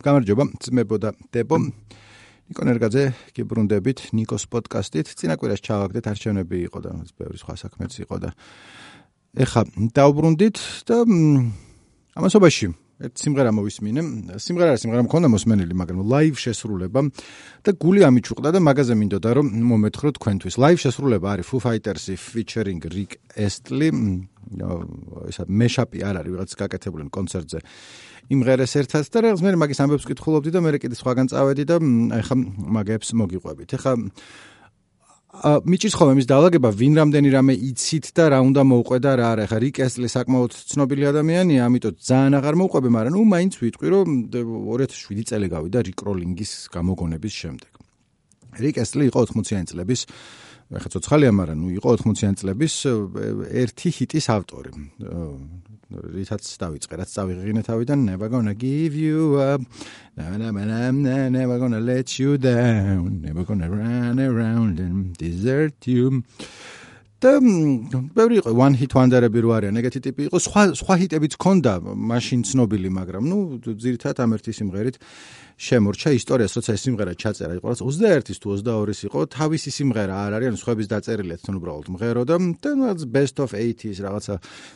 გამარჯობა, ძმებო და დებო. ნიკო ნერგაძე, გიბრუნდებით ნიკოს პოდკასტით. წინა კვირას ჩავაგდეთ, არჩევნები იყო და ბევრი სხვა საქმეც იყო და ეხა დაუბრუნდით და ამასობაში ერთ სიმღერა მოვისმინე. სიმღერა არის სიმღერა მქონდა მოსმენილი, მაგრამ ლაივ შესრულება და გული ამიჩუყდა და მაგაზე მინდოდა რომ მომეთქრო თქვენთვის. ლაივ შესრულება არის Foo Fighters-ი featuring Rick Astley. ესა მეშაპი არ არის, ვიღაც გაკეთებული კონცერტზე. იმღერეს ერთად და რაღაც მე მაგის ამბებს კითხულობდი და მე კიდე სხვაგან წავედი და ეხა მაგებს მოგიყვებით. ეხა მიჭირს ხოლმე მის დაალაგება ვინ რამდენი რამე იცით და რა უნდა მოუყვე და რა არა ხა რიკესლი საკმაოდ ცნობილი ადამიანია ამიტომ ძალიან აღარ მოუყვები მაგრამ ნუ მაინც ვიტყვი რომ 2007 წელი გავიდა რიკროლინგის გამოგონების შემდეგ რიკესლი იყო 80-იანი წლების ხა ცოცხალია მაგრამ ნუ იყო 80-იანი წლების ერთი ჰიტის ავტორი რითაც დავიწყე, რაც წავიღინე თავიდან, never gonna give you up. Na na na na never gonna let you down. Never gonna run around and desert you. და ბევრი იყო one hit wonder-ები რო არიან, ეგეთი ტიპი იყო, სხვა სხვა ჰიტებიც ქონდა, მაშინ ცნობილი, მაგრამ ნუ ძირითადად ამ ერთი სიმღერით შემორჩა ისტორიას, როცა ეს სიმღერა ჩაწერა, იყო 21-ის თუ 22-ის იყო, თავისი სიმღერა არ არის, ანუ სხვების დაწერილია თან უბრალოდ მღერო და და best of 80s რაღაცა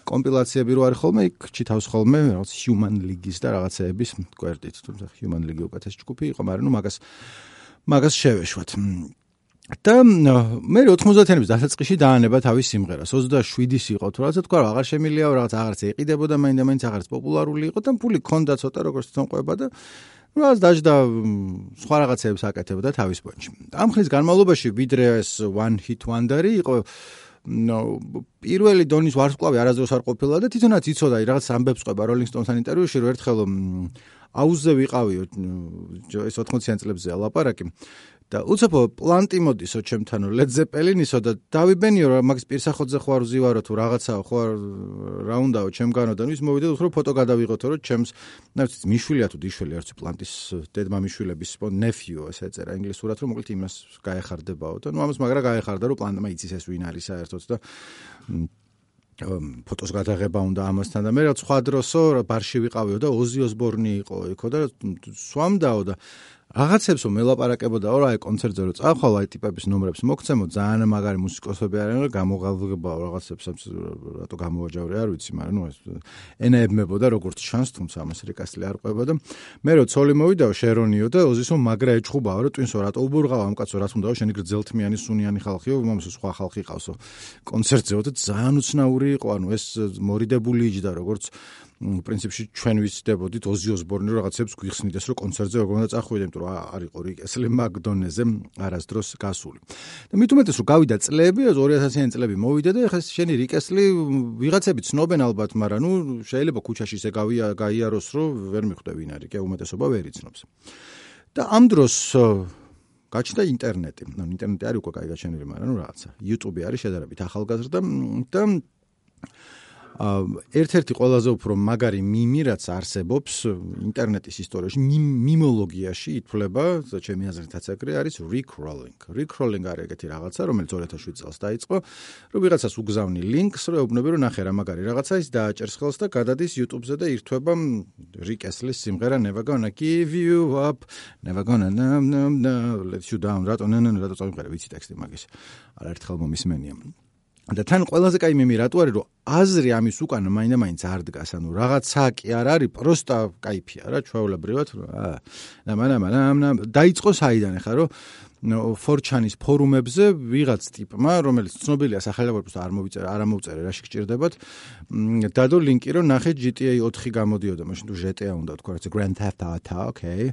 კომპილაციები რო არის ხოლმე, იქ ჩითავს ხოლმე რაღაც human league-ის და რაღაცეების კვერდით, თუმცა human league უკეთეს ჯგუფი იყო, მაგრამ ნუ მაგას მაგას შევეშვათ. და მე 90-იანების დასაწყისში დაანება თავის სიმღერას. 27-ის იყო თუ რაღაცა თქვა, აღარ შემილია, რაღაც აღარც ეყიდებოდა, მაინდა-მაინც აღარც პოპულარული იყო და ფული ქონდა ცოტა როგორც თონყვება და რაც დაждდა სხვა რაღაცებს აკეთებდა თავის პონჩი. ამ ხნის განმავლობაში ვიდრე ეს one hit wonder-ი იყო ნო პირველი დონის ვარსკვლავი არასდროს არ ყოფილა და თვითონაც იცოდა რაღაც ამბებს ყვება Rolling Stones-თან ინტერვიუში რომ ერთხელ აუზზე ვიყავიო ეს 80-იან წლებზე ალაპარაკი. და უცებო პლანტი მოდისო ჩემთანო ლედზეპელინისო და დავიბენიო რა მაგის პირსახოთზე ხო არ ვზივარო თუ რაღაცაო ხო რა უნდაო ჩემგანო და ის მოვიდა უფრო ფოტო გადავიღოთო რომ ჩემს ნაცი მიშვილია თუ დიშველი არც პლანტის დედმა მიშვილების ნეფიო ესე ეწერა ინგლისურად რომ მოკლედ იმას გაეხარდებაო და ნუ ამას მაგრა გაეხარდა რომ პლანტმა იცის ეს ვინ არის საერთოდ და ფოტოს გადაღება უნდა ამასთან და მე რა სხვა დროსო ბარში ვიყავიო და ოზი ოსბორნი იყო იქო და სვამდაო და რაღაცებს რომ მელაპარაკებოდა რა აი კონცერტზე რომ წახვალ აი ტიპების ნომრებს მოგცემო ძალიან მაგარი მუსიკოსები არიან რომ გამოღალღებაო რაღაცებს რატო გამოვაჯავრე არ ვიცი მაგრამ ნუ ეს ენაებმებოდა როგორც შანს თუმცა ამას რეკასლი არ ყვება და მე რო ცოლი მოვიდაო შერონიო და ოზისო მაგრა ეჭხუბაო რომ ტვინსო რატო უბურღავ ამ კაცო რაც უნდაო შენი გრძელთმიანი სუნიანი ხალხიო მომსო სხვა ხალხი ყავსო კონცერტზეო და ძალიან უცნაური იყო ანუ ეს მორიდებული იჯდა როგორც პრინციპში ჩვენ ვიცდებოდით ოზი ოსბორნი რაღაცებს გვიხსნიდეს რომ კონცერტზე როგორ უნდა წახვიდე იმიტომ რომ არ იყო რიკესლი მაგდონეზე არასდროს გასული და მით უმეტეს რომ გავიდა წლები 2000-იანი წლები მოვიდა და ეხლა შენი რიკესლი ვიღაცები ცნობენ ალბათ მაგრამ ნუ შეიძლება ქუჩაში ისე გავია გაიაროს რომ ვერ მიხვდე ვინ არის კი უმეტესობა ვერ იცნობს და ამ დროს გაჩნდა ინტერნეტი. ნუ ინტერნეტი არის უკვე კაი გაჩენილი, მაგრამ ნუ რაღაცა. YouTube არის შედარებით ახალგაზრდა და ერთ-ერთი ყველაზე უფრო მაგარი მიმი რაც არსებობს ინტერნეტის ისტორიაში მიმოლოგიაში ითვლება ჩემი აზრითაც ეგრე არის recrolling recrolling არის ეგეთი რაღაცა რომელიც 2007 წელს დაიწყო რომ ვიღაცას უგზავნი links რომ ეუბნები რომ ნახე რა მაგარი რაღაცა ის დააჭერს ხელს და გადადის YouTube-ზე და ირთვება Astley-ის სიმღერა never gonna give you up never gonna no no no let you down რატო no რატო წავიღე ვიცი ტექსტი მაგის. არაერთხელ მომისმენია და თან ყველაზე კაი მემი რატო არის რომ აზრი ამის უკან მაინდა-მაინც არ დგას ანუ რაღაცაა კი არ არის პროსტა кайფია რა ჩვეულებრივად ნამანამანამნა დაიწყო საიდან ახლა რომ ფორჩანის ფორუმებზე ვიღაც ტიპმა რომელიც ცნობილია სახელმწიფოს არ მოვიწერე არ ამოვწერე რაში გჭირდებათ დადო ლინკი რომ ნახე GTA 4 გამოდიოდა მაშინ თუ GTA უნდა თქვა რაც Grand Theft Auto ოკეი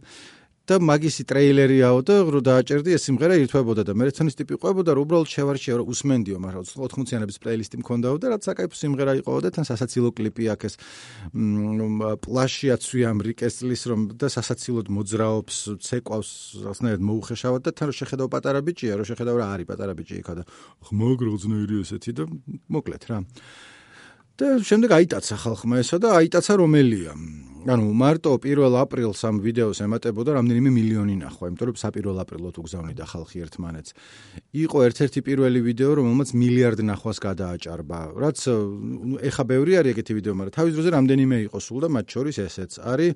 და მაგისი ტრეილერიაო და რო დააჭერდი ეს სიმღერა ირთვებოდა და მე რეცონის ტიპი ყვებოდა რომ უბრალოდ შევარჩიე რომ უსმენდიო მაგრამ 80-იანების პლეილისტი მქონდაო და რაც საკაიფო სიმღერა იყო და თან სასაცილო კლიპი აქ ეს პლაში აცვი ამ რიკესლის რომ და სასაცილოდ მოძრაობს ცეკვავს რაღაცნაირად მოუხეშავად და თან რო შეხედავ პატარა ბიჭია რო შეხედავ რა არის პატარა ბიჭი იქა და ხმაგროძნერი ესეთი და მოკლედ რა და შემდეგ აიტაცა ხალხმა ესა და აიტაცა რომელია ანუ მარტო 1 აპრილს ამ ვიდეოს ემატებოდა რამდენიმე მილიონი ნახვა, იმიტომ რომ საპირველ აპრილოთ უგზავნიდა ხალხი ერთმანეთს. იყო ერთ-ერთი პირველი ვიდეო, რომელმაც მილიარდ ნახვას გადააჭარბა. რაც ეხა ბევრი არის ეგეთი ვიდეო, მაგრამ თავის დროზე რამდენიმე იყო სულ და მათ შორის ესეც არის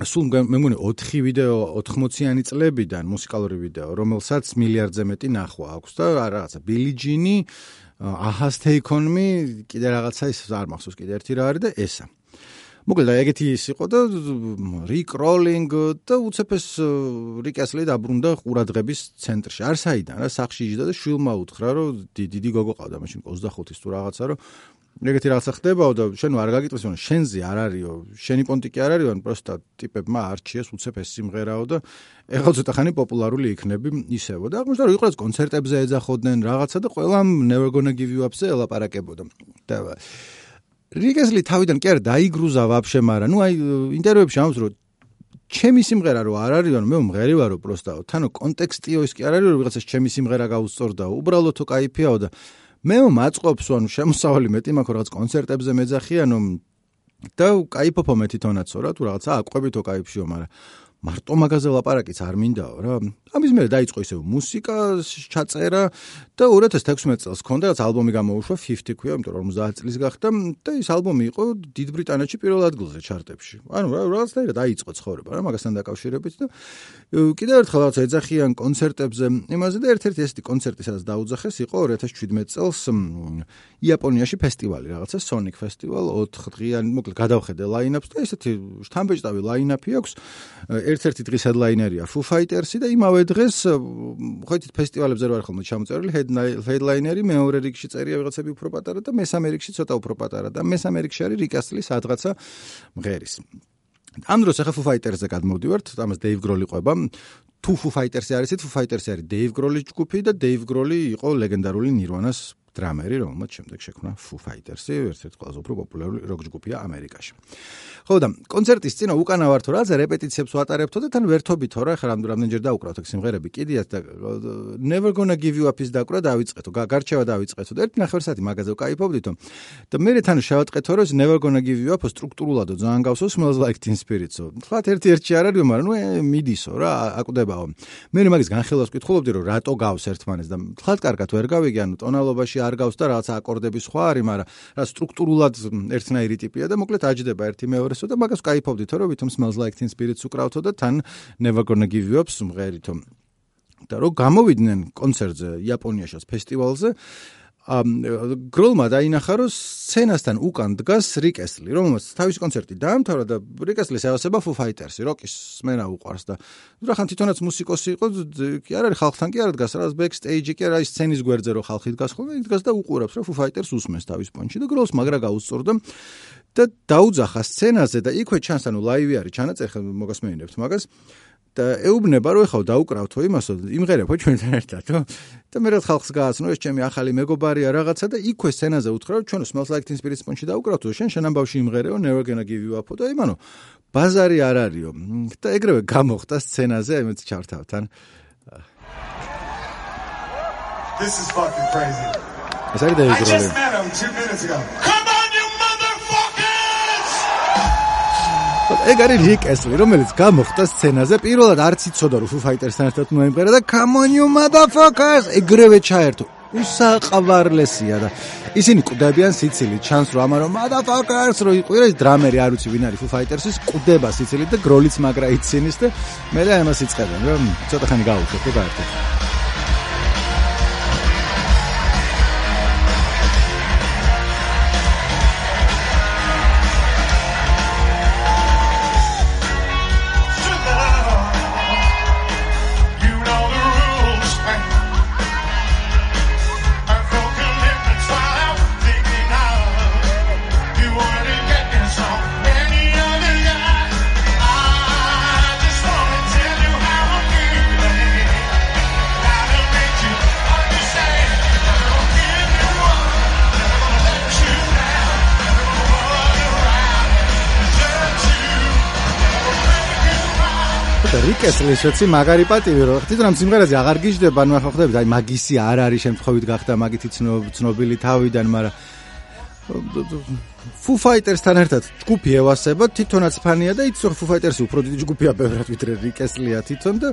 სულ მე მგონი 4 ვიდეო 80-იანი წლებიდან მუსიკალური ვიდეო, რომელსაც მილიარდზე მეტი ნახვა აქვს და რაღაცა ბილი ჯინი აჰას თეიქონმი კიდე რაღაცა ის არ მახსოვს კიდე ერთი რა არის და ესა. მოკლედ ეგეთი ის იყო და რიკ როლინგ და უცებეს რიკასლი დაბრუნდა ყურადღების ცენტრში. არ საიდან რა სახში იჯდა და შვილმა უთხრა რომ დიდი გოგო ყავდა მაშინ 25-ის თუ რაღაცა რომ ეგეთი რაღაცა ხდებაო და შენ არ გაგიტყვის რომ შენზე არ არისო. შენი კონტი კი არ არისო პროსტა ტიპებმა არჩიეს უცებ ეს სიმღერაო და ეხლა ცოტა ხანი პოპულარული იქნები ისევო და აღმოჩნდა რომ იყოს კონცერტებზე ეძახოდნენ რაღაცა და ყველამ never gonna give you up-ზე ელაპარაკებოდა. და რიგესლი თავიდან კი არ დაიგრუზა ვაფშე მაგრამ ნუ აი ინტერვიუებში ამბობს რომ ჩემი სიმღერა რო არ არისო მე მღერი ვარო პროსტაო თანო კონტექსტიო ის კი არ არისო ვიღაცას ჩემი სიმღერა გაუსწორდაო. უბრალოდ თო кайფიაო და მე მაწყობს ანუ შემოსავალი მეტი მაქვს რაღაც კონცერტებზე მეძახი ანუ და кайფობო მე თვითონაცო რა თუ რაღაცა აყვებითო кайფშიო მაგრამ მარტო მაგაზე ლაპარაკიც არ მინდაო რა. ამის მერე დაიწყო ისე მუსიკა ჩაწერა და 2016 წელს ქონდა რაც ალბომი გამოუშვა 50 ქვია, იმიტომ რომ 50 წლის გახდა და ის ალბომი იყო დიდ ბრიტანეთში პირველ ადგილზე ჩარტებში. ანუ რაღაცნაირად დაიწყო ცხოვრება რა მაგასთან დაკავშირებით და კიდევ ერთხელ რაღაც ეძახიან კონცერტებზე იმაზე და ერთ-ერთი ესეთი კონცერტი სადაც დაუძახეს იყო 2017 წელს იაპონიაში ფესტივალი რაღაცა Sonic Festival 4 დღიანი მოკლედ გადავხედე line-ups და ესეთი შთამბეჭდავი line-up-ი აქვს ერთ-ერთი დღის headliner-ია Foo Fighters-ი და იმავე დღეს ხოთით ფესტივალებზე რო არ ხოლმე ჩამოწერილი headliner-ი მეორე რიგში წერია ვიღაცები უფრო პატარა და მესამე რიგში ცოტა უფრო პატარა და მესამე რიგში არის Astley სადღაცა მღერის. ამ დროს ახლა Foo Fighters-ზე გადმოვდივართ, ამას Dave Grohl იყვება. თუ Foo Fighters-ი არის, Foo Fighters-ი არის Dave Grohl-ის ჯგუფი და Dave Grohl-ი იყო ლეგენდარული Nirvana-ს დრამერი, რომელმაც შემდეგ შექმნა Foo Fighters-ი, ერთ-ერთი ყველაზე უფრო პოპულარული როკ ჯგუფია ამერიკაში. ხო და კონცერტის წინა უკანა ვარ თუ რაზე რეპეტიციებს ვატარებთო და თან ვერთობითო რა, ხა რამდენჯერ დაუკრავთ ეგ სიმღერები, კიდიათ და Never Gonna Give You Up-ის დაკვრა დავიწყეთო, გარჩევა დავიწყეთო და ერთი ნახევარსაათი მაგაზე ვკაიფობდითო. და მე თან შევატყეთო რომ Never Gonna Give You Up სტრუქტურულადო ძალიან გავსო Smells Like Teen Spirit-ო. თქვათ ერთი-ერთი არ არის, მაგრამ ნუ მიდისო რა, აკვდებაო. მე მაგის განხილვას ვკითხულობდი რომ რატო გავს ერთმანეთს და თქვათ კარგად ვერ გავიგე, ანუ ტონალობაში ერთი არ გავს და რაღაცა აკორდები სხვა არის, მაგრამ რა სტრუქტურულად ერთნაირი ტიპია და მოკლედ აჯდება ერთი მეორესო და მაგას кайფობდი თორე ვითომ smells like teen spirit's უკრავთო და თან never gonna give you up-ს მღერითო. და რომ გამოვიდნენ კონცერტზე იაპონიაშას ფესტივალზე გროლმა დაინახა რომ სცენასთან უკან დგას რიკესლი რომელსაც თავის კონცერტი დაამთავრა და რიკესლის ევასება Foo Fighters-ი როკის სმენა უყარს და რა ხან თვითონაც მუსიკოსი იყო კი არ არის ხალხთან კი არ დგას რა ბექსტეიჯი კი არა ის სცენის გვერდზე რომ ხალხი დგას ხოლმე იქ დგას და უყურებს რა Foo Fighters უსმენს თავის პონჩი და გროლს მაგრა გაუსწორდა და დაუძახა სცენაზე და იქვე ჩანს ანუ ლაივი არის ჩანაწერი მოგასმენინებთ მაგას და ეუბნება რომ ეხავ დაუკრავთო იმასო იმღერებო ჩვენთან ერთად და მე რა ხალხს გააცნო ეს ჩემი ახალი მეგობარია რაღაცა და იქვე სცენაზე უთხრა რომ ჩვენ smells like teen spirit sponge დაუკრავთო შენ შენ ამბავში იმღერეო never gonna give you up და იმანო ბაზარი არ არისო და ეგრევე გამოხდა სცენაზე იმეც ჩართავთან This is fucking crazy. ეს არის დაიგროვე. I just met him 2 minutes ago. ეგ არის რიკ ესლი, რომელიც გამოხდა სცენაზე. პირველად არც იცოდა Foo Fighters-თან ერთად მოემღერა და come on you motherfuckers, ეგრევე ჩაერთო. უსაყვარლესია და ისინი კვდებიან სიცილით. ჩანს რომ ამარო motherfuckers რო იყვირა ეს დრამერი არ ვიცი ვინ არის Foo Fighters-ის კვდება სიცილით და გროლიც მაგრა იცინის და მე და ამას იწყებენ რომ ცოტა ხანი გაუშვებ და გაერთო. რიკეს ლიშეცი მაგარი პატივი რომ თვითონ ამ სიმღერაზე აღარ გიждდება, ნუ ახლა ხვდებით, აი მაგისი არ არის შემთხვევით გახდა მაგითი ცნობილი თავიდან, მაგრამ Foo Fighters-თან ერთად ჯგუფი ევასება, თვითონაც ფანია და იცი რომ Foo Fighters-ი უფრო დიდი ჯგუფია ბევრად ვიდრე რიკესლია თვითონ და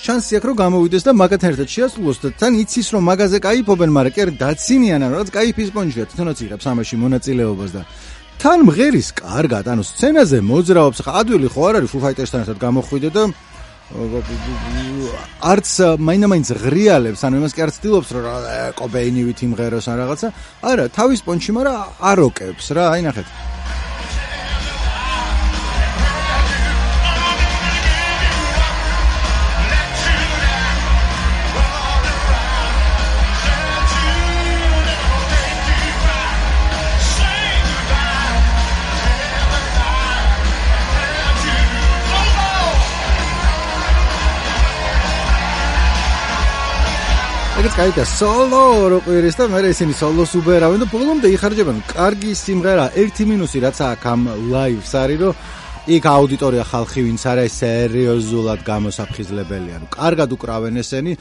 შანსი აქვს რომ გამოვიდეს და მაგათთან ერთად შეასრულოს და თან იცის რომ მაგაზე кайფობენ, მაგრამ კი დაცინიან ან რაღაც кайფის პონჩია, თვითონაც იღებს ამაში მონაწილეობას და თან მღერის კარგად, ანუ სცენაზე მოძრაობს, ადვილი ხო არ არის Foo Fighters-თან ერთად გამოხვიდე და არც მაინამაინც ღრიალებს, ანუ იმას კი არ ცდილობს რომ კობეინივით იმღეროს ან რაღაცა. არა, თავის პონჩი, მაგრამ არ ოკებს რა, აი ნახეთ. ეგეც კარგია სოლო როკვირის და მე ისინი სოლოს უბერავენ და ბოლომდე იხარჯებიან. კარგი სიმღერა, ერთი მინუსი რაც აქ ამ ლაივს არის, რომ იქ აუდიტორია ხალხი ვინც არის სერიოზულად გამოსაფხიზლებელი, ანუ კარგად უკრავენ ესენი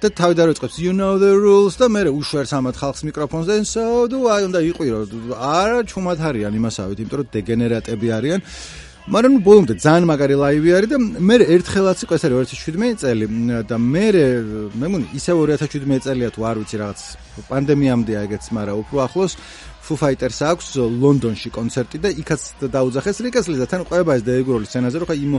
და თავიდან როწყებს you know the rules და მე უშვერს ამათ ხალხს მიკროფონს და so do I უნდა იყვირო. არა ჩუმად არიან იმასავით, იმიტომ რომ დეგენერატები არიან. მაგრამ ბოლომდე ძალიან მაგარი ლაივი არის და მე ერთხელაც იყო ეს არის 2017 წელი და მე მე მგონი ისევ 2017 წელია თუ არ ვიცი რაღაც პანდემიამდე აიგეც მაგრამ უფრო ახლოს Foo Fighters-ს აქვს ლონდონში კონცერტი და იქაც დაუძახეს რიკას ლიზა თან ყובה ეს დაეგროლის სცენაზე რომ ხა იმ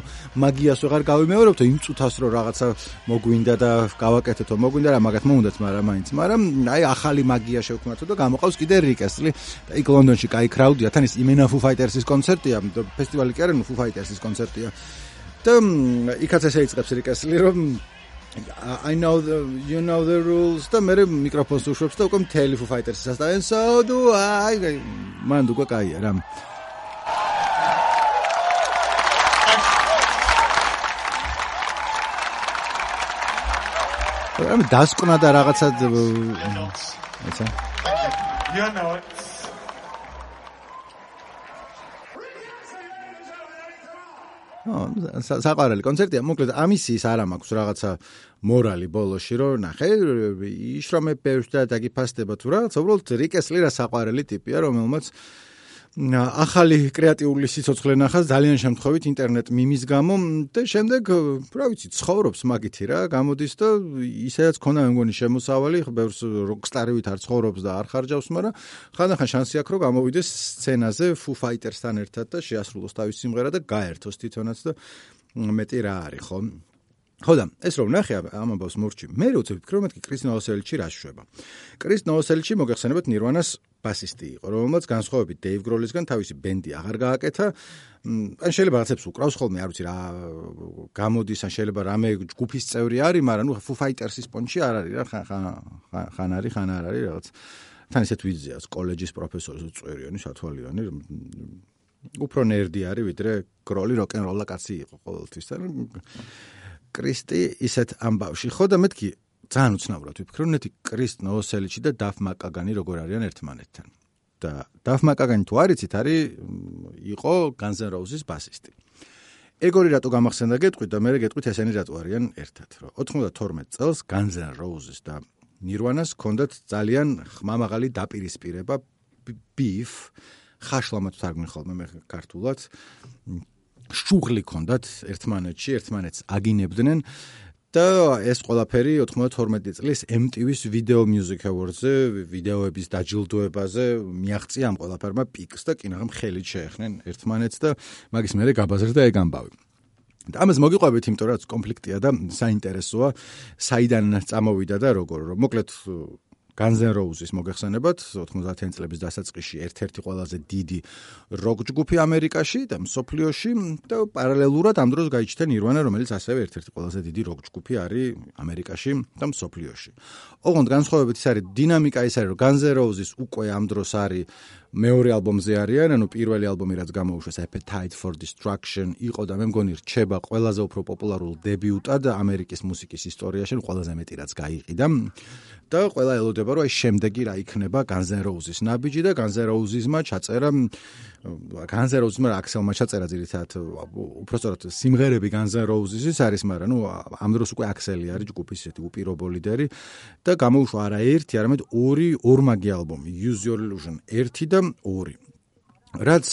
მაგიას ვეღარ გავიმეორებთო იმ წუთას რომ რაღაცა მოგვინდა და გავაკეთეთო მოგვინდა რა მაგათ მომუნდათ მაგრამ მაინც მაგრამ აი ახალი მაგია შევქმნათო და გამოყავს კიდე რიკესლი და იქ ლონდონში კაი კრაუდია თან ის იმენა Foo Fighters-ის კონცერტია ფესტივალი კი არა Foo Fighters-ის კონცერტია. და იქაც ესე იწყებს რიკესლი რომ I know the you know the rules და მე მიკროფონს უშვებს და უკვე მთელი Foo Fighters-ს ასწავენ so do I მან უკვე კაია რა ამ დასკვნა და რაღაცა ეცა You know it. საყვარელი კონცერტია. მოკლედ ამისის არ მაქვს რაღაცა მორალი ბოლოში რომ ნახე იშრომებს და დაგიფასდება თუ რა. უბრალოდ რიკესლი რა საყვარელი ტიპია რომელმაც ახალი კრეატიული სიცოცხლე ნახა ძალიან შემთხვევით ინტერნეტ მიმის გამო და შემდეგ რა ვიცი ცხოვრობს მაგითი რა გამოდის და ისედაც ქონა მე მგონი შემოსავალი ბევრს როკსტარივით არ ცხოვრობს და არ ხარჯავს მაგრამ ხანდახან შანსი აქვს რომ გამოვიდეს სცენაზე Foo Fighters-თან ერთად და შეასრულოს თავის სიმღერა და გაერთოს თვითონაც და მეტი რა არის ხო ხო და ეს რომ ნახე ამ ამბავს მორჩი მე როცა ვფიქრობ მეთქი კრის ნოოსელჩი რა შვება? კრის ნოოსელჩი მოგეხსენებათ ნირვანას ბასისტი იყო რომელმაც განსხვავებით დეივ გროლისგან თავისი ბენდი აღარ გააკეთა. ან შეიძლება რაღაცებს უკრავს ხოლმე არ ვიცი რა გამოდის ან შეიძლება რამე ჯგუფის წევრი არის მაგრამ ნუ ფუ ფაიტერსის პონჩი არ არის რა ხან ხან არის ხან არ არის რაღაც. თან ისეთ ვიზია კოლეჯის პროფესორი წვერიანი სათვალიანი უფრო ნერდი არის ვიდრე გროლი როკენროლა კაცი იყო ყოველთვის და კრისტი ისეთ ამბავში. ხო და მეთქი ძალიან უცნაურად ვიფიქრე ნეთი კრისტ ნოოსელიჩი და დაფ მაკაგანი როგორ არიან ერთმანეთთან. და დაფ მაკაგანი თუ არიცით არის იყო განზენ როუზის ბასისტი. ეგორი რატო გამახსენდა გეტყვით და მე გეტყვით ესენი რატო არიან ერთად? რომ 92 წელს განზენ როუზის და ნირვანას ჰქონდათ ძალიან ხმამაღალი დაპირისპირება ბიფ ხაშლამაც თარგმნი ხოლმე მე ქართულად შუღლი ქონდათ ერთმანეთში, ერთმანეთს აგინებდნენ და ეს ყველაფერი 92 წლის MTV-ს Video Music Awards-ზე, ვიდეოების დაჯილდოებაზე მიაღწია ამ ყველაფერმა პიკს და კინაღამ ხელით შეეხნენ ერთმანეთს და მაგის მერე გაბაზრდა ეგ ამბავი. და ამას მოგიყვებით, იმიტომ რომ კონფლიქტია და საინტერესოა, საიდან წამოვიდა და როგორ. მოკლედ განზენ როუზის მოგეხსენებათ 90-იან წლების დასაწყისში ერთ-ერთი ყველაზე დიდი როკ ჯგუფი ამერიკაში და მსოფლიოში და პარალელურად ამ დროს გაიჩნდა ნირვანა რომელიც ასევე ერთ-ერთი ყველაზე დიდი როკ ჯგუფი არის ამერიკაში და მსოფლიოში. ოღონდ განსხვავებით ის არის დინამიკა ის არის რომ განზენ როუზის უკვე ამ დროს არის მეორე ალბომზე არიან, ანუ პირველი ალბომი რაც გამოუშვა Appetite for Destruction იყო და მე მგონი რჩება ყველაზე უფრო პოპულარულ დებიუტად ამერიკის მუსიკის ისტორიაში, ყველაზე მეტი რაც გაიყიდა. და ყველა ელოდება რომ აი შემდეგი რა იქნება Guns N' Roses ნაბიჯი და Guns N' Roses-მა ჩაწერა Guns N' Roses-მა აქსელმა ჩაწერა ძირითადად უпростоრად სიმღერები Guns N' Roses-ის არის, მაგრამ ნუ ამ დროს უკვე აქსელი არის ჯგუფის ესეთი უპირობო ლიდერი და გამოუშვა არა ერთი, არამედ ორი ორმაგი ალბომი Use Your Illusion 1 და 2. რაც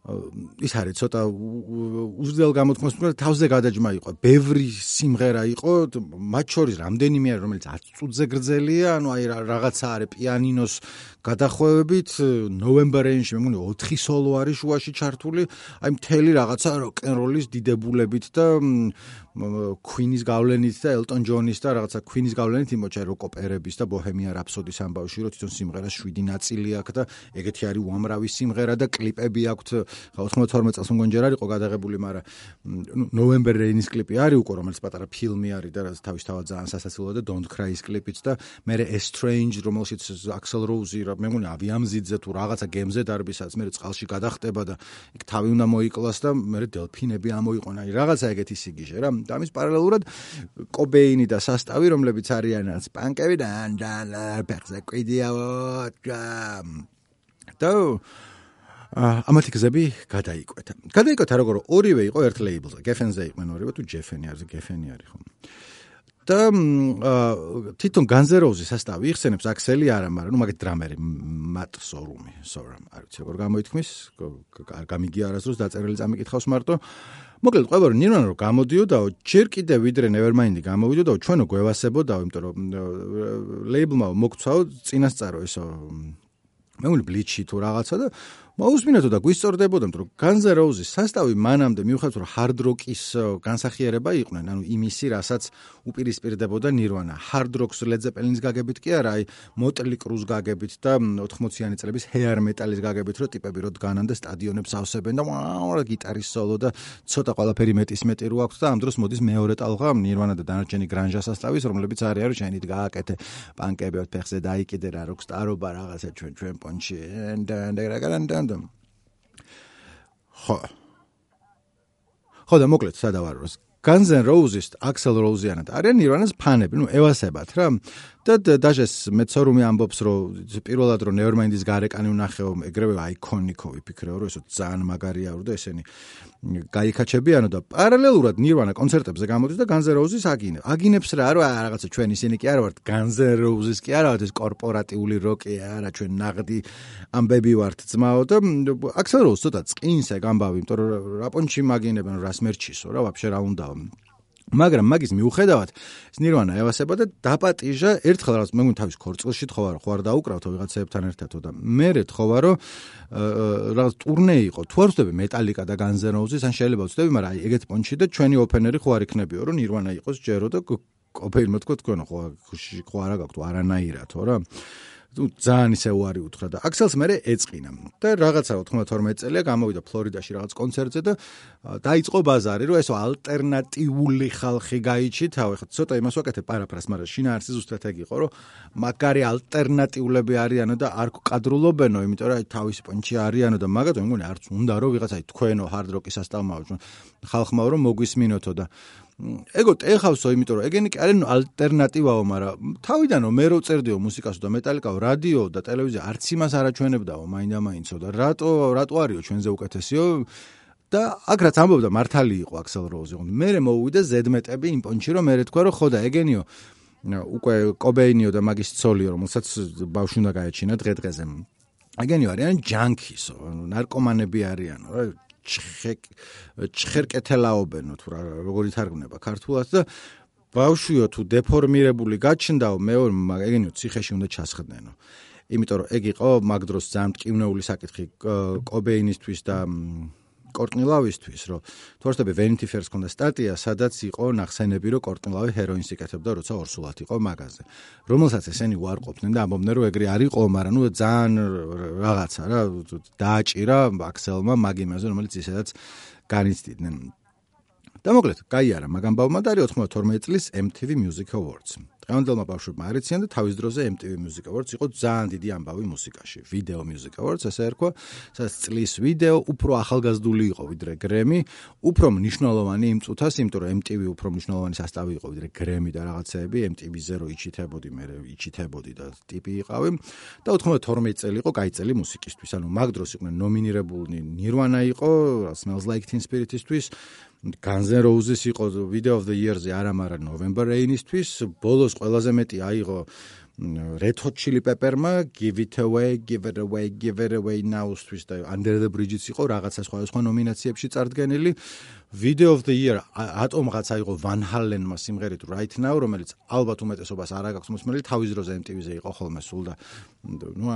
ის არის ცოტა უზრდელ გამოთქმას მაგრამ თავზე გადაჯმა იყო. ბევრი სიმღერა იყო მათ შორის რამდენიმე არის რომელიც 10 წუთზე გრძელია ანუ აი რაღაცა არის პიანინოს გადახვევებით. ნოემბერენში მე მგონი 4 სოლო არის შუაში ჩართული. აი მთელი რაღაცა როკ-ენ-როლის დიდებულებით და Queen-ის გავლენით და Elton John-ის და რაღაცა Queen-ის გავლენით იმოჩა როკ ოპერების და Bohemian Rhapsody-ს ამბავში რომ თვითონ სიმღერას 7 ნაწილი აქვს და ეგეთი არის უამრავი სიმღერა და კლიპები აქვს 92 წელს მგონი ჯერ არისო გადაღებული მაგრამ November Rain-ის კლიპი არის უკვე რომელიც პატარა ფილმი არის და რაც თავისთავად ძალიან სასაცილოა და Don't Cry-ის კლიპიც და მე Strange რომელშიც Axl Rose რა მე მგონი ავიამზიძე თუ რაღაცა გემზე დარბისაც მე წყალში გადახტება და იქ თავი უნდა მოიკლას და მე დელფინები ამოიყონა აი რაღაცა ეგეთი სიგიჟე რა. და ამის პარალელურად კობეინი და სასტავი რომლებიც არიან სპანკები და და პერზე კვიდიაო და ამათი გზები გადაიკვეთა. გადაიკვეთა როგორ? ორივე იყო ერთ ლეიბლზე, გეფენზე იყვნენ ორივე თუ ჯეფენი არის, გეფენი არის ხო? და თვითონ განზეროუზი სასტავი იხსენებს. აქსელი არა, მაგრამ ნუ მაგეთ დრამერი მატ სორუმი, სორამ, არ ვიცი როგორ გამოითქმის, გამიგია არასდროს დაწერილი წამიკითხავს მარტო. მოკლედ ყოველ ნირვანა რო გამოდიოდაო, ჯერ კიდე ვიდრე Nevermind-ი გამოვიდოდაო, ჩვენო გვევასებოდაო, იმიტომ რომ ლეიბლმა მოგცაო წინასწარო ესო მე მგონი ბლიჩი თუ რაღაცა და მოусმინეთო და გვისწორდებოდა რომ N' Roses სასტავი მანამდე მიუხედავად რომ hard rock-ის განსახიერება იყვნენ, ანუ იმისი, რასაც უპირისპირდებოდა Nirvana, hard rock-ს Led Zeppelin-ის გაგებით კი არა, აი Motley Crue-ს გაგებით და 80-იანი წლების hair metal-ის გაგებით, რომ ტიპები რო დგანან და სტადიონებს ავსებენ და ვაუ, გიტარის სოლო და ცოტა ყველაფერი მეტის მეტი რო აქვს და ამ დროს მოდის მეორე ტალღა Nirvana და დანარჩენი grunge სასტავის, რომლებიც არის რომ შენით გააკეთე პანკები ფეხზე დაიკიდე რა rockstar-ობა რაღაცა ჩვენ ჩვენ პონჩი და და და და და ხო ხო და მოკლედ სადავაროს Guns N' Roses, Axl Rose-იანად არიან Nirvana-ს ფანები, ნუ ევასებათ რა. და დაჟეს მეცორუმი ამბობს, რომ პირველად რომ Nevermind-ის გარეკანი ვნახეო, ეგრევე აიკონიკო ვიფიქრეო, რომ ესო ძალიან მაგარია რო და ესენი გაიქაჩებიანო და პარალელურად Nirvana კონცერტებზე გამოდის და Guns N' Roses აგინებს. აგინებს რა, რა რაღაცა ჩვენ ისინი კი არა ვართ Guns N' Roses კი არა ვართ ეს კორპორატიული როკია რა ჩვენ ნაღდი ამბები ვართ ძმაო და Rose ცოტა წკინს ეგ ამბავი, იმიტომ რომ რაპონჩი მაგინებენ რას მერჩისო რა, ვაფშე რა უნდა მაგრამ მაგის მიუხედავად ნირვანა ევასება და დაპატიჟა ერთხელ რაც მე მგონი თავის ქორწილში თხოვა რომ ხო არ დაუკრავთო ვიღაცეებთან ერთად და მე თხოვა რომ რაღაც ტურნე იყო. თუ არ ვცდები მეტალიკა და განზეროუზის ან შეიძლება ვცდები მაგრამ აი ეგეთ პონჩი და ჩვენი ოფენერი ხო არ იქნებიო რომ ნირვანა იყოს ჯერო და კოფეინმა თქვა თქვენ ხო ხო არა გაქვთ არანაირათო რა ძალიან ისე უარი უთხრა და აქსელს მე ეწყინა. და რაღაცა 92 წელია გამოვიდა ფლორიდაში რაღაც კონცერტზე და დაიწყო ბაზარი რომ ესო ალტერნატიული ხალხი გაიჩითავ ეხლა ცოტა იმას ვაკეთებ პარაფრას მაგრამ შინაარსი ზუსტად ეგ იყო რომ მაგარი ალტერნატიულები არიანო და არ კადრულობენო იმიტომ რომ თავისი პონჩი არიანო და მაგათო მე მგონი არც უნდა რომ ვიღაცა თქვენო ჰარდ როკის ასტავმაო ხალხმა რომ მოგვისმინოთო და ეგო ტეხავსო, იმიტომ რომ ეგენი კი არის ალტერნატივაო, მაგრამ თავიდანო მე რო წერდიო მუსიკასო და მეტალიკაო, რადიო და ტელევიზია არც იმას არაჩვენებდაო, მაინდა-მაინცო და რატო რატო არისო ჩვენზე უკეთესიო? და აქ რაც ამბობდა მართალი იყო აქსელ როუზი. მე მე მოვიდა ზედმეტები იმ პონჩი რომ მე თქვა რომ ხო და ეგენიო უკვე კობეინიო და მაგის ცოლიო რომელსაც ბავშვი უნდა გაეჩინა დღე-დღეზე. ეგენიო არიან ჯანკისო, ნარკომანები არიანო, რა ჩხერკეთელაობენო თუ რა როგორი თარგმნება ქართულად და ბავშვიო თუ დეფორმირებული გაჩნდაო მეორე ეგენიო ციხეში უნდა ჩასხდნენო. იმიტომ რომ ეგ იყო მაგ დროს ძალიან მტკივნეული საკითხი კობეინისთვის და კორტნილავისთვის, რომ თორსტები Vanity Fair-ს ქონდა სტატია, სადაც იყო ნახსენები, რომ კორტნილავი ჰეროინს იკეთებდა, როცა ორსულად იყო მაგაზე. რომელსაც ესენი უარყოფდნენ და ამბობდნენ, რომ ეგრე არ იყო, მაგრამ ნუ ძალიან რაღაცა რა დააჭირა აქსელმა მაგ იმაზე, რომელიც ისედაც განიცდიდნენ. და მოკლედ, გაიარა მაგამ ბავმა და არის 92 წლის MTV Music Awards. დღევანდელმა ბავშვებმა არიციან და თავის დროზე MTV Music Awards იყო ძალიან დიდი ამბავი მუსიკაში. Video Music Awards ესე ერქვა, სადაც წლის ვიდეო უფრო ახალგაზრდული იყო ვიდრე Grammy, უფრო მნიშვნელოვანი იმ წუთას, იმიტომ რომ MTV უფრო მნიშვნელოვანი სასტავი იყო ვიდრე Grammy და რაღაცეები, MTV-ზე რო იჩითებოდი, მე იჩითებოდი და ტიპი იყავი. და 92 წელი იყო კაი წელი მუსიკისთვის. ანუ მაგ დროს იყვნენ ნომინირებულნი Nirvana იყო, Smells Like Teen Spirit-ისთვის, Guns N' Roses იყო Video of the Year-ზე არა, მაგრამ November Rain-ისთვის, ბოლოს ყველაზე მეტი აიღო Red Hot Chili Pepper-მა Give It Away, Give It Away, Give It Away Now-თვის და Under the Bridge-იც იყო რაღაცა სხვადასხვა ნომინაციებში წარდგენილი. Video of the Year ატომღაც აიღო Van Halen-მა სიმღერით Right Now, რომელიც ალბათ უმეტესობას არ აქვს მოსმენილი, თავის დროზე MTV-ზე იყო ხოლმე სულ და ნუ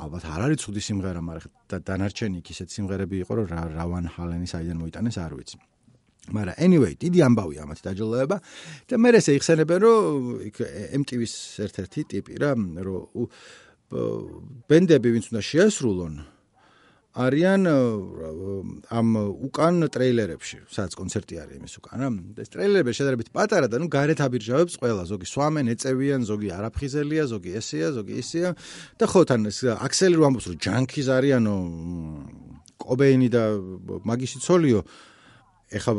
ალბათ არ არის ცუდი სიმღერა, მაგრამ დანარჩენი იქ ისეთ სიმღერები იყო, რომ რა Van Halen-ის აიდან მოიტანეს, არ ვიცი. მაგრამ anyway, დიდი ამბავია ამათ დაჯილდოება. და მე ესე იხსენებენ რომ იქ MTV-ს ერთ-ერთი ტიპი რა, რომ ბენდები ვინც უნდა შეასრულონ არიან ამ უკან ტრეილერებში, სადაც კონცერტი არის იმის უკან რა. ეს ტრეილერები შედარებით პატარა და ნუ გარეთ აბირჟავებს ყველა, ზოგი სვამენ, ეწევიან, ზოგი არაფხიზელია, ზოგი ესეა, ზოგი ისეა. და ხო თან ეს აქსელი რომ ამბობს რომ ჯანკიზ არიანო კობეინი და მაგისი ცოლიო ეხა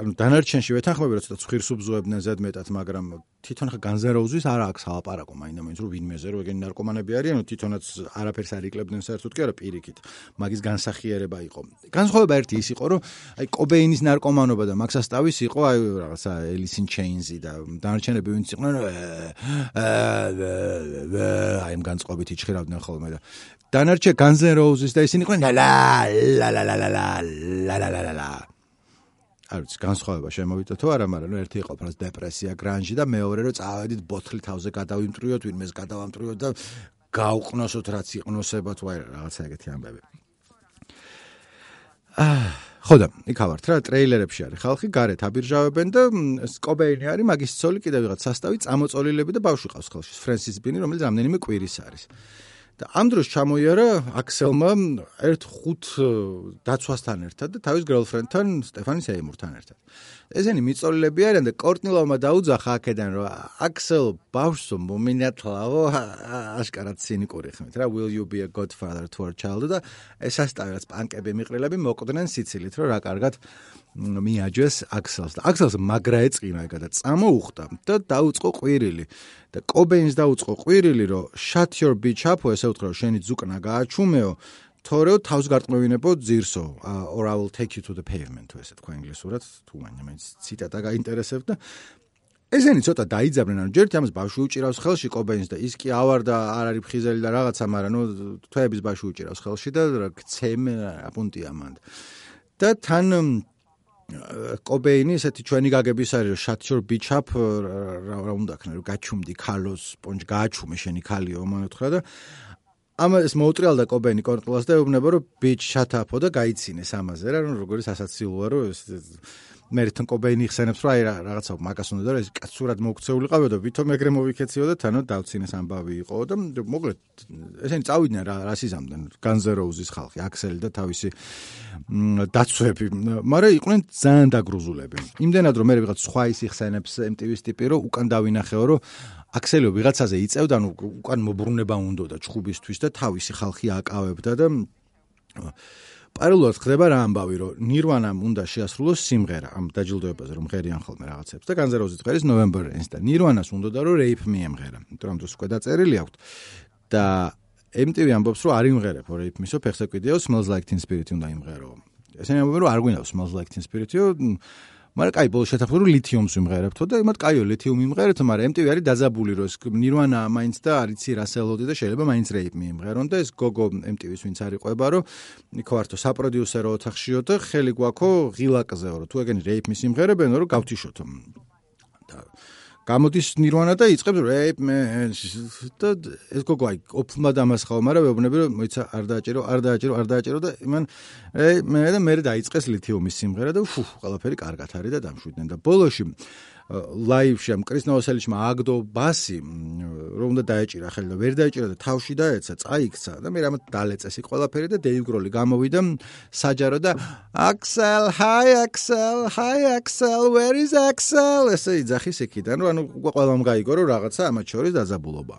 ანუ დანარჩენში ვეთანხმები რომ ცოტა ცხვირს უბზოებდნენ ზედმეტად მაგრამ თვითონ ხა განზეროუზის არ აქვს ალაპარაკო მაინდა მაინც რომ ვინმეზე რომ ეგენი ნარკომანები არიან თვითონაც არაფერს არ იკლებდნენ საერთოდ კი არა პირიქით მაგის განსახიერება იყო განსხვავება ერთი ის იყო რომ აი კობეინის ნარკომანობა და მაქსასტავის იყო აი რაღაცა ელისინ ჩეინზი და დანარჩენები ვინც იყვნენ აი ამ განწყობით იჩხირავდნენ ხოლმე და დანარჩე განზეროუზის და ისინი იყვნენ ლა ლა ლა ლა ლა ლა ლა ლა ლა არ ვიცი, განსხვავება შემოვიდა თუ არა, მაგრამ ნუ ერთი იყო ფრას დეპრესია, გრანჟი და მეორე რომ წავედით ბოთლი თავზე გადავიმტრიოთ, ვინმეს გადავამტრიოთ და გაუყნოსოთ რაც იყნოსება თუ არა, რაღაცა ეგეთი ამბები. აა ხოდა, იქ ავართ რა, ტრეილერებში არის ხალხი, გარეთ აბირჟავებენ და სკობეინი არის, მაგის ცოლი კიდევ ვიღაც სასტავი, წამოწოლილები და ბავშვი ყავს ხელში, ფრენსის ბინი, რომელიც რამდენიმე კვირის არის. და ამ დროს ჩამოიარა აქსელმა ერთ ხუთ დაცვასთან ერთად და თავის გერლფრენდთან სტეფანი სეიმურთან ერთად. ესენი მიწოლილები არიან და კორტნილოვმა დაუძახა აქედან რომ აქსელ ბავშვს მომინათლავო აშკარად ცინიკური ხმით რა will you be a godfather to our child და ესასტავებს პანკები მიყრილები მოკვდნენ სიცილით რომ რა კარგად მიაჯეს აქსელს და აქსელს მაგრა ეწინა ეგა და წამოუხდა და დაუწყო ყვირილი. და კობეინს დაუწყო ყვირილი რომ shut your bitch up ესე უთხრა შენი ძუკნა გააჩუმეო თორე თავს გარტყმევინებო ძირსო or i will take you to the pavement ესე თქვა ინგლისურად თუ მაინც მე ციტატა გაინტერესებდა ესენი ცოტა დაიძაბნენ ანუ ჯერთ ამას ბავშვი უჭირავს ხელში კობეინს და ის კი ავარ და არ არის ფხიზელი და რაღაცა მაგრამ ნუ თვეების ბავშვი უჭირავს ხელში და ქცემ აპუნტია მანდ. და თან კობეინი ესეთი ჩვენი გაგების არის shut your bitch up რა უნდა ქნა რომ გაჩუმდი ქალოს პონჯ გააჩუმე შენი ქალიო მომეთხრა და ამას მოუტრიალდა კობეინი კონტროლას და ეუბნება რომ bitch shut up-ო და გაიცინეს ამაზე რა რომ როგორი სასაცილოა რომ ეს მერიტონ კობეინი ხსენებს რომ აი რაღაცა მაგას უნდა და ეს კაცურად მოქცეულიყავ და ვითომ ეგრე მოვიქეციო და თანო დავცინეს ამბავი იყო და მოკლედ ესენი წავიდნენ რა რასიზამდან განზეროუზის ხალხი აქსელი და თავისი დაცვები. მაგრამ იყვნენ ძალიან დაგრუზულები. იმდენად რომ მე ვიღაც სხვა ის იხსენებს MTV-ს ტიპი რომ უკან დავინახეო რომ აქსელიო ვიღაცაზე იწევდა ნუ უკან მოbrunება უნდა და ჩხუბისთვის და თავისი ხალხი აკავებდა და პარალელურად ხდება რა ამბავი, რომ ნირვანამ უნდა შეასრულოს სიმღერა ამ დაჯილდოებაზე, რომ ღერიან ხოლმე რაღაცებს და განზეროზით ღერის November Rains და ნირვანას უნდა და რომ Rape Me ემღერა. იმიტომ რომ ეს უკვე დაწერილი აქვს და MTV ამბობს, რომ არ იმღერებ Rape Me-სო ფეხსაკვიდიო Smells Like Teen Spirit უნდა იმღერო. ესენი ამბობენ, რომ არ გვინდავს Smells Like Teen Spirit-ო მაგრამ კაი ბოლოს შეთანხმდა რომ ლითიუმს ვიმღერებთო და იმათ კაიო ლითიუმი იმღერეთ, მაგრამ MTV არის დაძაბული რომ ეს ნირვანა მაინც და არიცი რა სელოდი და შეიძლება მაინც რეიპ მიიმღერონ და ეს გოგო MTV-ს ვინც არ იყვება რომ ქوارთო საპროდიუსერო ოთახშიო და ხელი გვაქო ღილაკზეო რომ თუ ეგენი რეიპ მის იმღერებენო რომ გავთიშოთო გამოდის ნირვანა და იწყებს რეიპ მე და ეს გოგო აი ოფლმა დამასხაო მაგრამ ვეუბნები რომ მოიცა არ დააჭირო არ დააჭირო არ დააჭირო და იმან მე და მე დაიწყეს ლითიუმის სიმღერა და ფუ ყველაფერი კარგად არის და დამშვიდნენ და ბოლოში ლაივში ამ კრისნაოსელიჩმა აგდო ბასი რომ უნდა დაეჭირა ხელი და ვერ დაეჭირა და თავში დაეცა წაიქცა და მე რამე დალეწესი ყველაფერი და დეივ გროლი გამოვიდა საჯარო და აქსელ ჰაი აქსელ ჰაი აქსელ where is axel? ესე იძახის იქიდან რომ ანუ ყველამ გაიგო რომ რაღაცა ამათ შორის დაძაბულობა.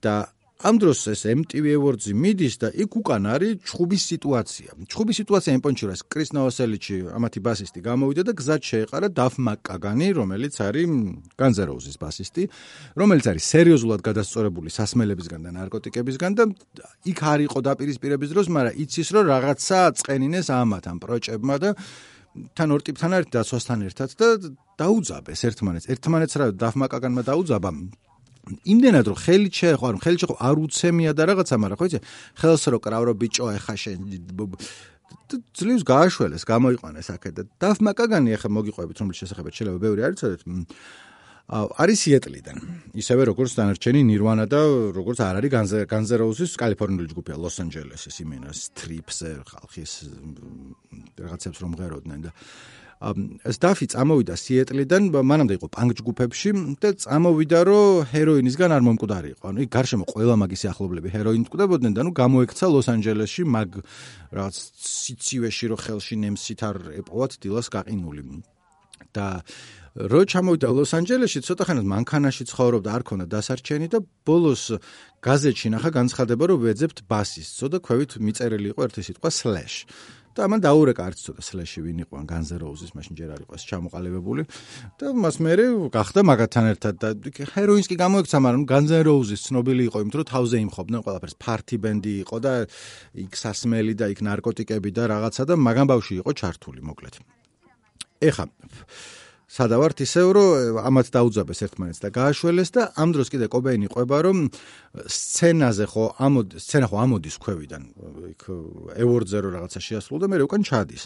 და ამ დროს ეს MTV Awards-ი მიდის და იქ უკან არის ჩხუბის სიტუაცია. ჩხუბის სიტუაცია იმპონჩურას კრის ნოვასელიჩი, ამათი ბასისტი გამოვიდა და გზად შეეყარა დაფ მაკკაგანი, რომელიც არის განზეროუზის ბასისტი, რომელიც არის სერიოზულად გადასწორებული სასმელებისგან და ნარკოტიკებისგან და იქ არ იყო დაპირისპირების დროს, მაგრამ იცის რომ რაღაცა წენინეს ამათ ამ პროჭებმა და თან ორ ტიპთან ერთად დაცვასთან ერთად და დაუძაბეს ერთმანეთს. ერთმანეთს რა დაფ მაკაგანმა დაუძაბა იმდენად რომ ხელი შეეხო, ანუ ხელი შეეხო არ უცემია და რაღაცა, მაგრამ ხო იცი, ხელს რო კრავ რო ბიჭო ეხა შენ ძლივს გააშველეს, გამოიყვანეს აქეთ და დაფმაკაგანი ახლა მოგიყვებით, რომლის შესახებაც შეიძლება ბევრი არ იცოდეთ. არის სიეტლიდან. ისევე როგორც დანარჩენი ნირვანა და როგორც არ არის განზეროუსის კალიფორნიული ჯგუფია ლოს-ანჯელესის იმენა სტრიპზე ხალხის რაღაცებს რომ ღეროდნენ და ეს დაფი წამოვიდა სიეტლიდან, მანამდე იყო პანკ ჯგუფებში და წამოვიდა რომ ჰეროინისგან არ მომკვდარი იყო. ანუ იქ გარშემო ყველა მაგის ახლობლები ჰეროინით მკვდებოდნენ და ნუ გამოექცა ლოს-ანჯელესში მაგ რაღაც სიცივეში რო ხელში ნემსით არ ეპოვათ დილას გაყინული. და რო ჩამოვიდა ლოს-ანჯელესში, ცოტა ხანად მანქანაში ცხოვრობდა, არ ქონდა დასარჩენი და ბოლოს გაზეთში ნახა განცხადება, რომ ვეძებთ ბასის. ცოტა ქვევით მიწერილი იყო ერთი სიტყვა slash. და მან დაურეკა არც ცოტა slash-ი ვინ იყო, განზეროუზის მაშინ ჯერ არ იყო ეს ჩამოყალიბებული. და მას მეરે გახდა მაგათთან ერთად და ჰეროინსკი გამოიქცა, მაგრამ განზეროუზის ცნობილი იყო იმით, რომ თავზე იმხობდნენ ყველაფერს. party band-ი იყო და იქ სასმელი და იქ ნარკოტიკები და რაღაცა და მაგან ბავში იყო ჩართული, მოკლედ. ეხა სადავართ ისევ რომ ამათ დაუძაბეს ერთმანეთს და გააშველეს და ამ დროს კიდე კობეინი ყვება რომ სცენაზე ხო ამოდი სცენა ხო ამოდის ქვევიდან იქ ევორდზე რო რაღაცა შეასრულა და მე უკან ჩადის.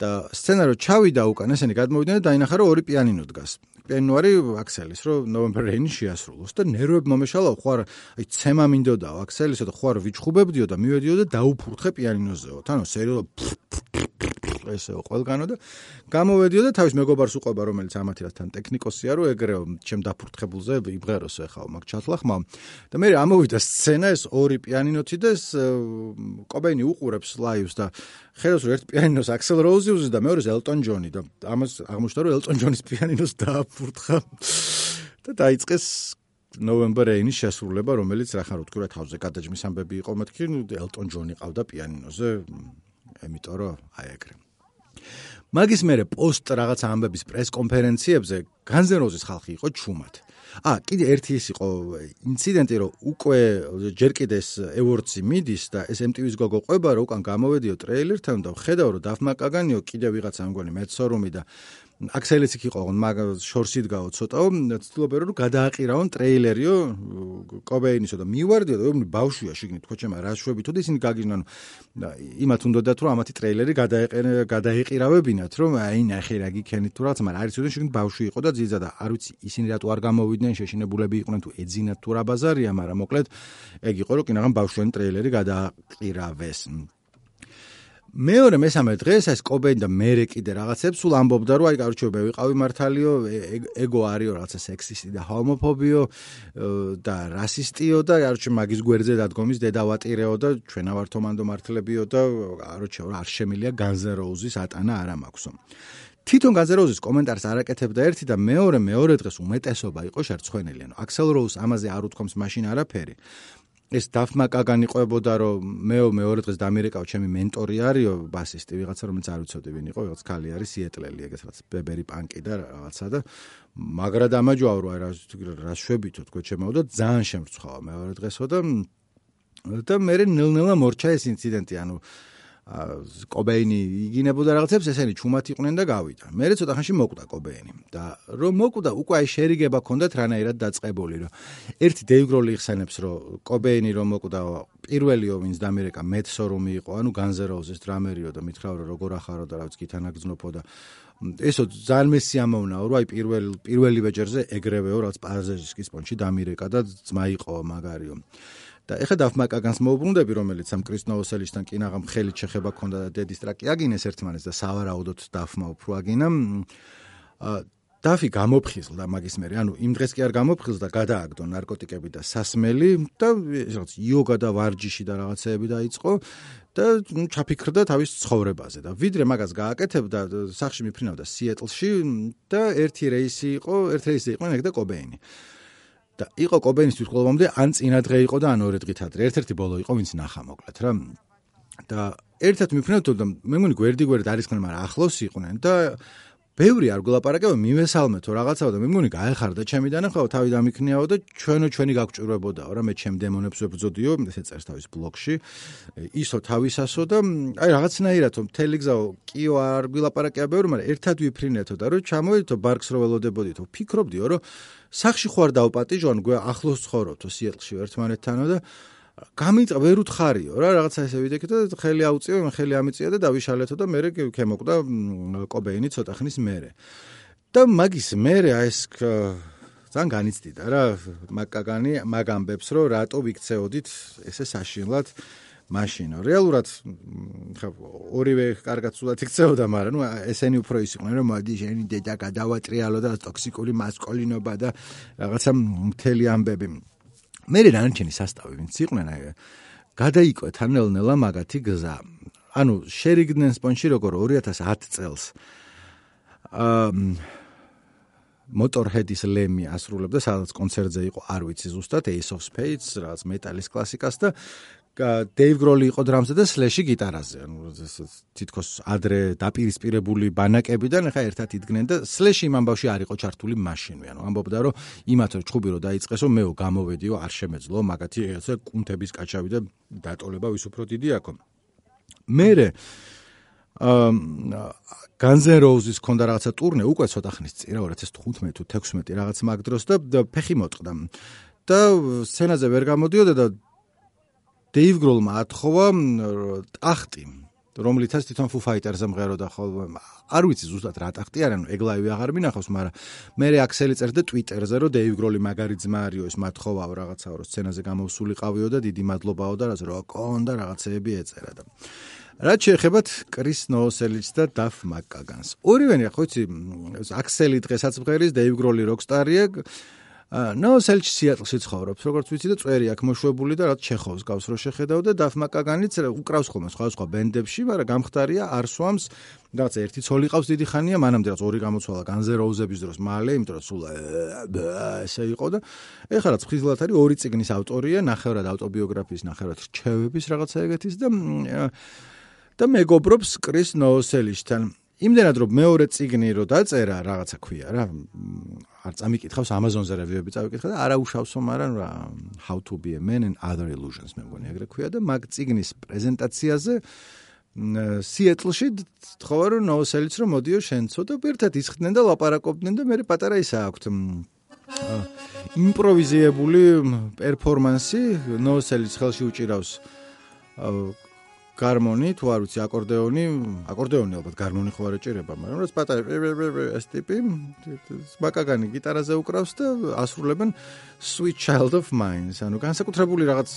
და სცენა რო ჩავიდა უკან ესენი გადმოვიდნენ და დაინახა რომ ორი პიანინო დგას. პიანინო არის აქსელის რომ ნოვემბერ რეინი შეასრულოს და ნერვები მომეშალა ხო არ აი ცემა მინდოდა აქსელისა და ხო არ ვიჩხუბებდიო და მივედიო და დაუფურთხე პიანინოზეო. თანო სერიალო ესეო ყველგანო და გამოვედიო და თავის მეგობარს უყვება რომელიც ამათირასთან ტექნიკოსია რომ ეგრეო ჩემ დაფურთხებულზე იბღეროსო ეხლა მაგ ჩათლახმა და მე ამოვიდა სცენა ეს ორი პიანინოთი და ეს კობენი უყურებს ლაივს და ხელს ერთ პიანინოს აქსელ როუზი უზის და მეორეს ელტონ ჯონი და ამას აღმოჩნდა რომ ელტონ ჯონის პიანინოს დააფურთხა და დაიწყეს ნოემბერ რეინის შესრულება, რომელიც რა ხარ უთქვა თავზე გადაჯმის ამბები იყო მეთქი, ელტონ ჯონი ყავდა პიანინოზე, ემიტომ რომ აი ეგრე. მაგის მერე პოსტ რაღაც ამბების პრეს-კონფერენციებზე განზეროზის ხალხი იყო ჩუმად. ა კიდე ერთი ის იყო ინციდენტი რომ უკვე ჯერ კიდე ეს ევორდსი მიდის და ეს MTV-ს გოგო ყვება რომ უკან გამოვედიო ტრეილერთან და ხედავ რომ დაფმაკაგანიო კიდე ვიღაცა ამგვარი მეცორუმი და აქსელიც იქ იყო, მაგ შორსით გაო ცოტაო, ცდილობენ რომ გადააყირავონ ტრეილერიო კობეინისო და მივარდიო და ბავშვია შიგნით თქო ჩემ რა შვებითო და ისინი გაგიჟნან. და იმათ უნდათ რომ ამათი ტრეილერი გადაეყენ გადაეყირავებინათ რომ აი ნახე რა გიქენით თუ რაღაც მაგრამ არის უდენ შიგნით ბავშვი იყო და ძიძა და არ ვიცი ისინი რატო არ გამოვიდნენ შეშინებულები იყვნენ თუ ეძინათ თუ რა ბაზარია მაგრამ მოკლედ ეგ იყო რომ კინაღამ ბავშვენ ტრეილერი გადააყირავეს მეორე მესამე დღეს ეს კობენ და მერე კიდე რაღაცებს სულ ამბობდა რომ აი მე ვიყავი მართალიო ეგო არისო რაღაცა სექსისტი და ჰომოფობიო და რასისტიო და კაროჩე მაგის გვერდზე დადგომის დედავატირეო და ჩვენა ვართომანდო მართლებიო და კაროჩე არ შემილია განზეროუზის ატანა არ მაქვსო თვითონ განზეროუზის კომენტარს არაკეთებდა ერთი და მეორე მეორე დღეს უმეტესობა იყო შერცხვენილი. ანუ აქსელ როუს ამაზე არ უთქვამს მაშინ არაფერი ეს დაფმაკაგანი ყვებოდა რომ მეო მეორე დღეს დამირეკავ ჩემი მენტორი არისო ბასისტი ვიღაცა რომელიც არ ვიცოდი ვინ იყო ვიღაც ქალი არის სიეტლელი ეგეც რაც ბებერი პანკი და რაღაცა და მაგრა დამაჯვავ რა რა რა შვებითო თქო ჩემო და ძალიან შემრცხავა მეორე დღესო და და მე ნელ-ნელა მორჩა ეს ინციდენტი ანუ კობეინი იგინებოდა რაღაცებს, ესენი ჩუმად იყვნენ და გავიდა. მე ცოტა ხანში მოკვდა კობეინი და რომ მოკვდა, უკვე აი შერიგება ქონდათ რანაირად დაწყებული, რომ ერთი დეიგროლი იხსენებს, რომ კობეინი რომ მოკვდა, პირველიო ვინც დამერეკა მეტსორუმი იყო, ანუ განზეროუზის დრამერიო და მითხრა რომ როგორ ახარო და რაღაც გითანაგზნობო და ესო ძალიან მესი ამოვნაო, რომ აი პირველ პირველი ვეჯერზე ეგრევეო რაღაც პარაზეჟისკის პონჩი დამირეკა და ძმა იყო მაგარიო. და ეხა დაფმაკაგანს მოუბრუნდები რომელიც ამ კრისტნოოსელისთან კინაღამ ხელით შეხება ქონდა და დედის ტრაკი აგინეს ერთმანეთს და სავარაუდოდ დაფმა უფრო აგინა. დაფი გამოფხიზლდა მაგის მერე ანუ იმ დღეს კი არ გამოფხიზლდა გადააგდო ნარკოტიკები და სასმელი და რაღაც იოგა და ვარჯიში და რაღაცეები დაიწყო და ჩაფიქრდა თავის ცხოვრებაზე და ვიდრე მაგას გააკეთებდა სახში მიფრინავდა სიეტლში და ერთი რეისი იყო ერთ რეისი იყო ნეგდა კობეინი და იყო კობენისთვის ყოლომამდე ან წინა დღე იყო და ან ორი დღით ადრე. ერთ-ერთი ბოლო იყო ვინც ნახა მოკლედ რა. და ერთად მიფრინავთ და მე მგონი გვერდი გვერდ არის ხნ მაგრამ ახლოს იყვნენ და ბევრი არ გულაპარაკებო მიმესალმეთო რაღაცაო და მე მგონი გაეხარდა ჩემი დანახაო თავი დამიქნიაო და ჩვენო ჩვენი გაგჭირვებოდაო რა. მე ჩემ დემონებს ვებძოდიო ესე წერს თავის ბლოგში. ისო თავისასო და აი რაღაცნაირადო მთელი გზაო კიო არ გულაპარაკია ბევრი მაგრამ ერთად ვიფრინეთო და რომ ჩამოვიდო ბარკს რო ველოდებოდითო ფიქრობდიო რომ სახში ხوار დავპატიჟონ გვე ახლოს ცხოვრობთო სიეტლში ერთმანეთთანო და გამიწა ვერ უთხარიო რა რაღაცა ესე ვიდექი და ხელი აუწიო მე ხელი ამიწია და დავიშალეთო და მე ქემოკვდა კობეინი ცოტა ხნის მერე. და მაგის მერე აი ეს ძალიან განიცდიდა რა მაგაგანი მაგამბებს რომ რატო ვიქცეოდით ესე საშინლად მაშინ რეალურად ხა ორივე კარგად სულად იქცეოდა მაგრამ ნუ ესენი უფრო ის იყვნენ რომ მოდი შენი დედა გადავატრიალო და ტოქსიკური მასკოლინობა და რაღაცა მთელი ამბები. მე რანჩენი სასტავი ვინც იყვნენ აი გადაიკვეთ ანელნელა მაგათი გზა. ანუ შერიგდნენ სპონში როგორ 2010 წელს. აა motorhead-ის ლემი ასრულებდა სადაც კონცერტზე იყო არ ვიცი ზუსტად ace of spades რაც მეტალის კლასიკას და დეივ გროლი იყო დრამზე და სლეში გიტარაზე. ანუ თითქოს ადრე დაპირისპირებული ბანაკებიდან ხა ერთად იდგნენ და სლეში იმ ამბავში არ იყო ჩართული მაშინვე. ანუ ამბობდა რომ იმათ რომ ჩხუბი რო დაიწყესო მეო გამოვედიო არ შემეძლო მაგათი ესე კუნთების კაჩავი და დატოლება ვის უფრო დიდი აქო. მერე აა განზენ როუზის ქონდა რაღაცა ტურნე უკვე ცოტა ხნის წინ რა 2015 თუ 16 რაღაც მაგ დროს და ფეხი მოტყდა. და სცენაზე ვერ გამოდიოდა და დეივ გროლმა ათხოვა ტახტი რომლითაც თვითონ ფუ ფაიტერზე მღეროდა ხოლმე არ ვიცი ზუსტად რა ტახტი არა ნუ ეგლაივი აღარ მინახავს მაგრამ მე რეაქსელი წერდა ტვიტერზე რომ დეივ გროლი მაგარი ძმა არისო ეს მათხოვაო რაღაცაო რომ სცენაზე გამოსულიყავიო და დიდი მადლობაო და რაც რო კონდა რაღაცეები ეწერა და რაც შეეხებათ კრის ნოოსელიჩს და დაფ მაკაგანს ორივენი ხო იცი აქსელი დღესაც მღერის დეივ გროლი როკსტარია ნო სელჩი სიატლში ცხოვრობს როგორც ვიცი და წვერი აქ მოშვებული და რაც ჩეხოვს გავს რო შეხედავ და დაფმაკაგანიც უკრავს ხოლმე სხვა სხვა ბენდებში მაგრამ გამختარია არსვამს რაც ერთი ცოლი ყავს დიდი ხანია მანამდე რაც ორი გამოცვალა განზე როუზების დროს მალე იმიტომ რომ სულ ესე იყო და ეხლა რაც ფხიზლად არის ორი ციგნის ავტორია ნახევრად ავტობიოგრაფიის ნახევრად რჩევების რაღაცა ეგეთის და და მეგობრობს კრის ნოოსელიშთან იმდენად რომ მეორე ციგნი რო დაწერა რაღაცა ქვია რა არ წამიკითხავს Amazon-ზე რევიუები წავიკითხა და არაუშავსო მაგრამ რა how to be a man and other illusions მე მგონი ეგრე ქვია და მაგ ციგნის პრეზენტაციაზე სიეტლში თხოვა რომ ნოუსელიც რომ მოდიო შენცო და ერთად ისხდნენ და ლაპარაკობდნენ და მე პატარა ისა აქვთ. იმპროვიზირებული პერფორმანსი ნოუსელიც ხელში უჭირავს გარმონი, თუ არ ვიცი, აკორდეონი, აკორდეონი ალბათ გარმონი ხო არ ეჭირება, მაგრამ რაც პატარა ეს ტიპი სპაკაგანი გიტარაზე უკრავს და ასრულებენ Sweet Child of Mine, ანუ განსაკუთრებული რაღაც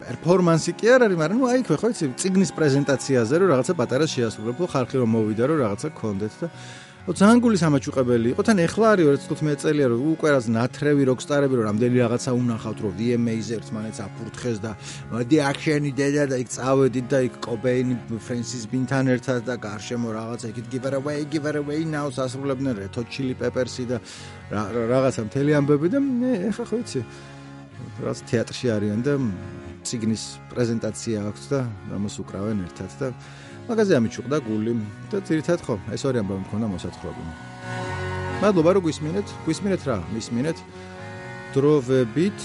პერფორმანსი კი არ არის, მაგრამ ნუ აი ხო იცი, ციგნის პრეზენტაციაზე რომ რაღაცა პატარა შეასრულებო, ხალხი რომ მოვიდა რომ რაღაცა გქონდეთ და ძალიან გული სამაჩუყებელი იყო. თან ეხლა არის 2015 წელია რომ უკვე რაც ნათრევი როკსტარები რომ რამდენი რაღაცა უნახავთ რომ VMA-ზე ერთმანეთს აფურთხეს და მოდი აქშენი დედა და იქ წავედით და იქ კობეინი ფრენსის ბინთან ერთად და გარშემო რაღაცა იქით give it away give it away now სასრულებდნენ Hot Chili Peppers-ი და რაღაცა მთელი ამბები და ეხლა ხო იცი რაც თეატრში არიან და ციგნის პრეზენტაცია აქვს და ამას უკრავენ ერთად და მაგაზე ამიჩუყდა გული. და ძირითადად ხო ეს ორი ამბავი მქონდა მოსათხრობი. მადლობა რომ გვისმინეთ გვისმინეთ რა მისმინეთ დროვებით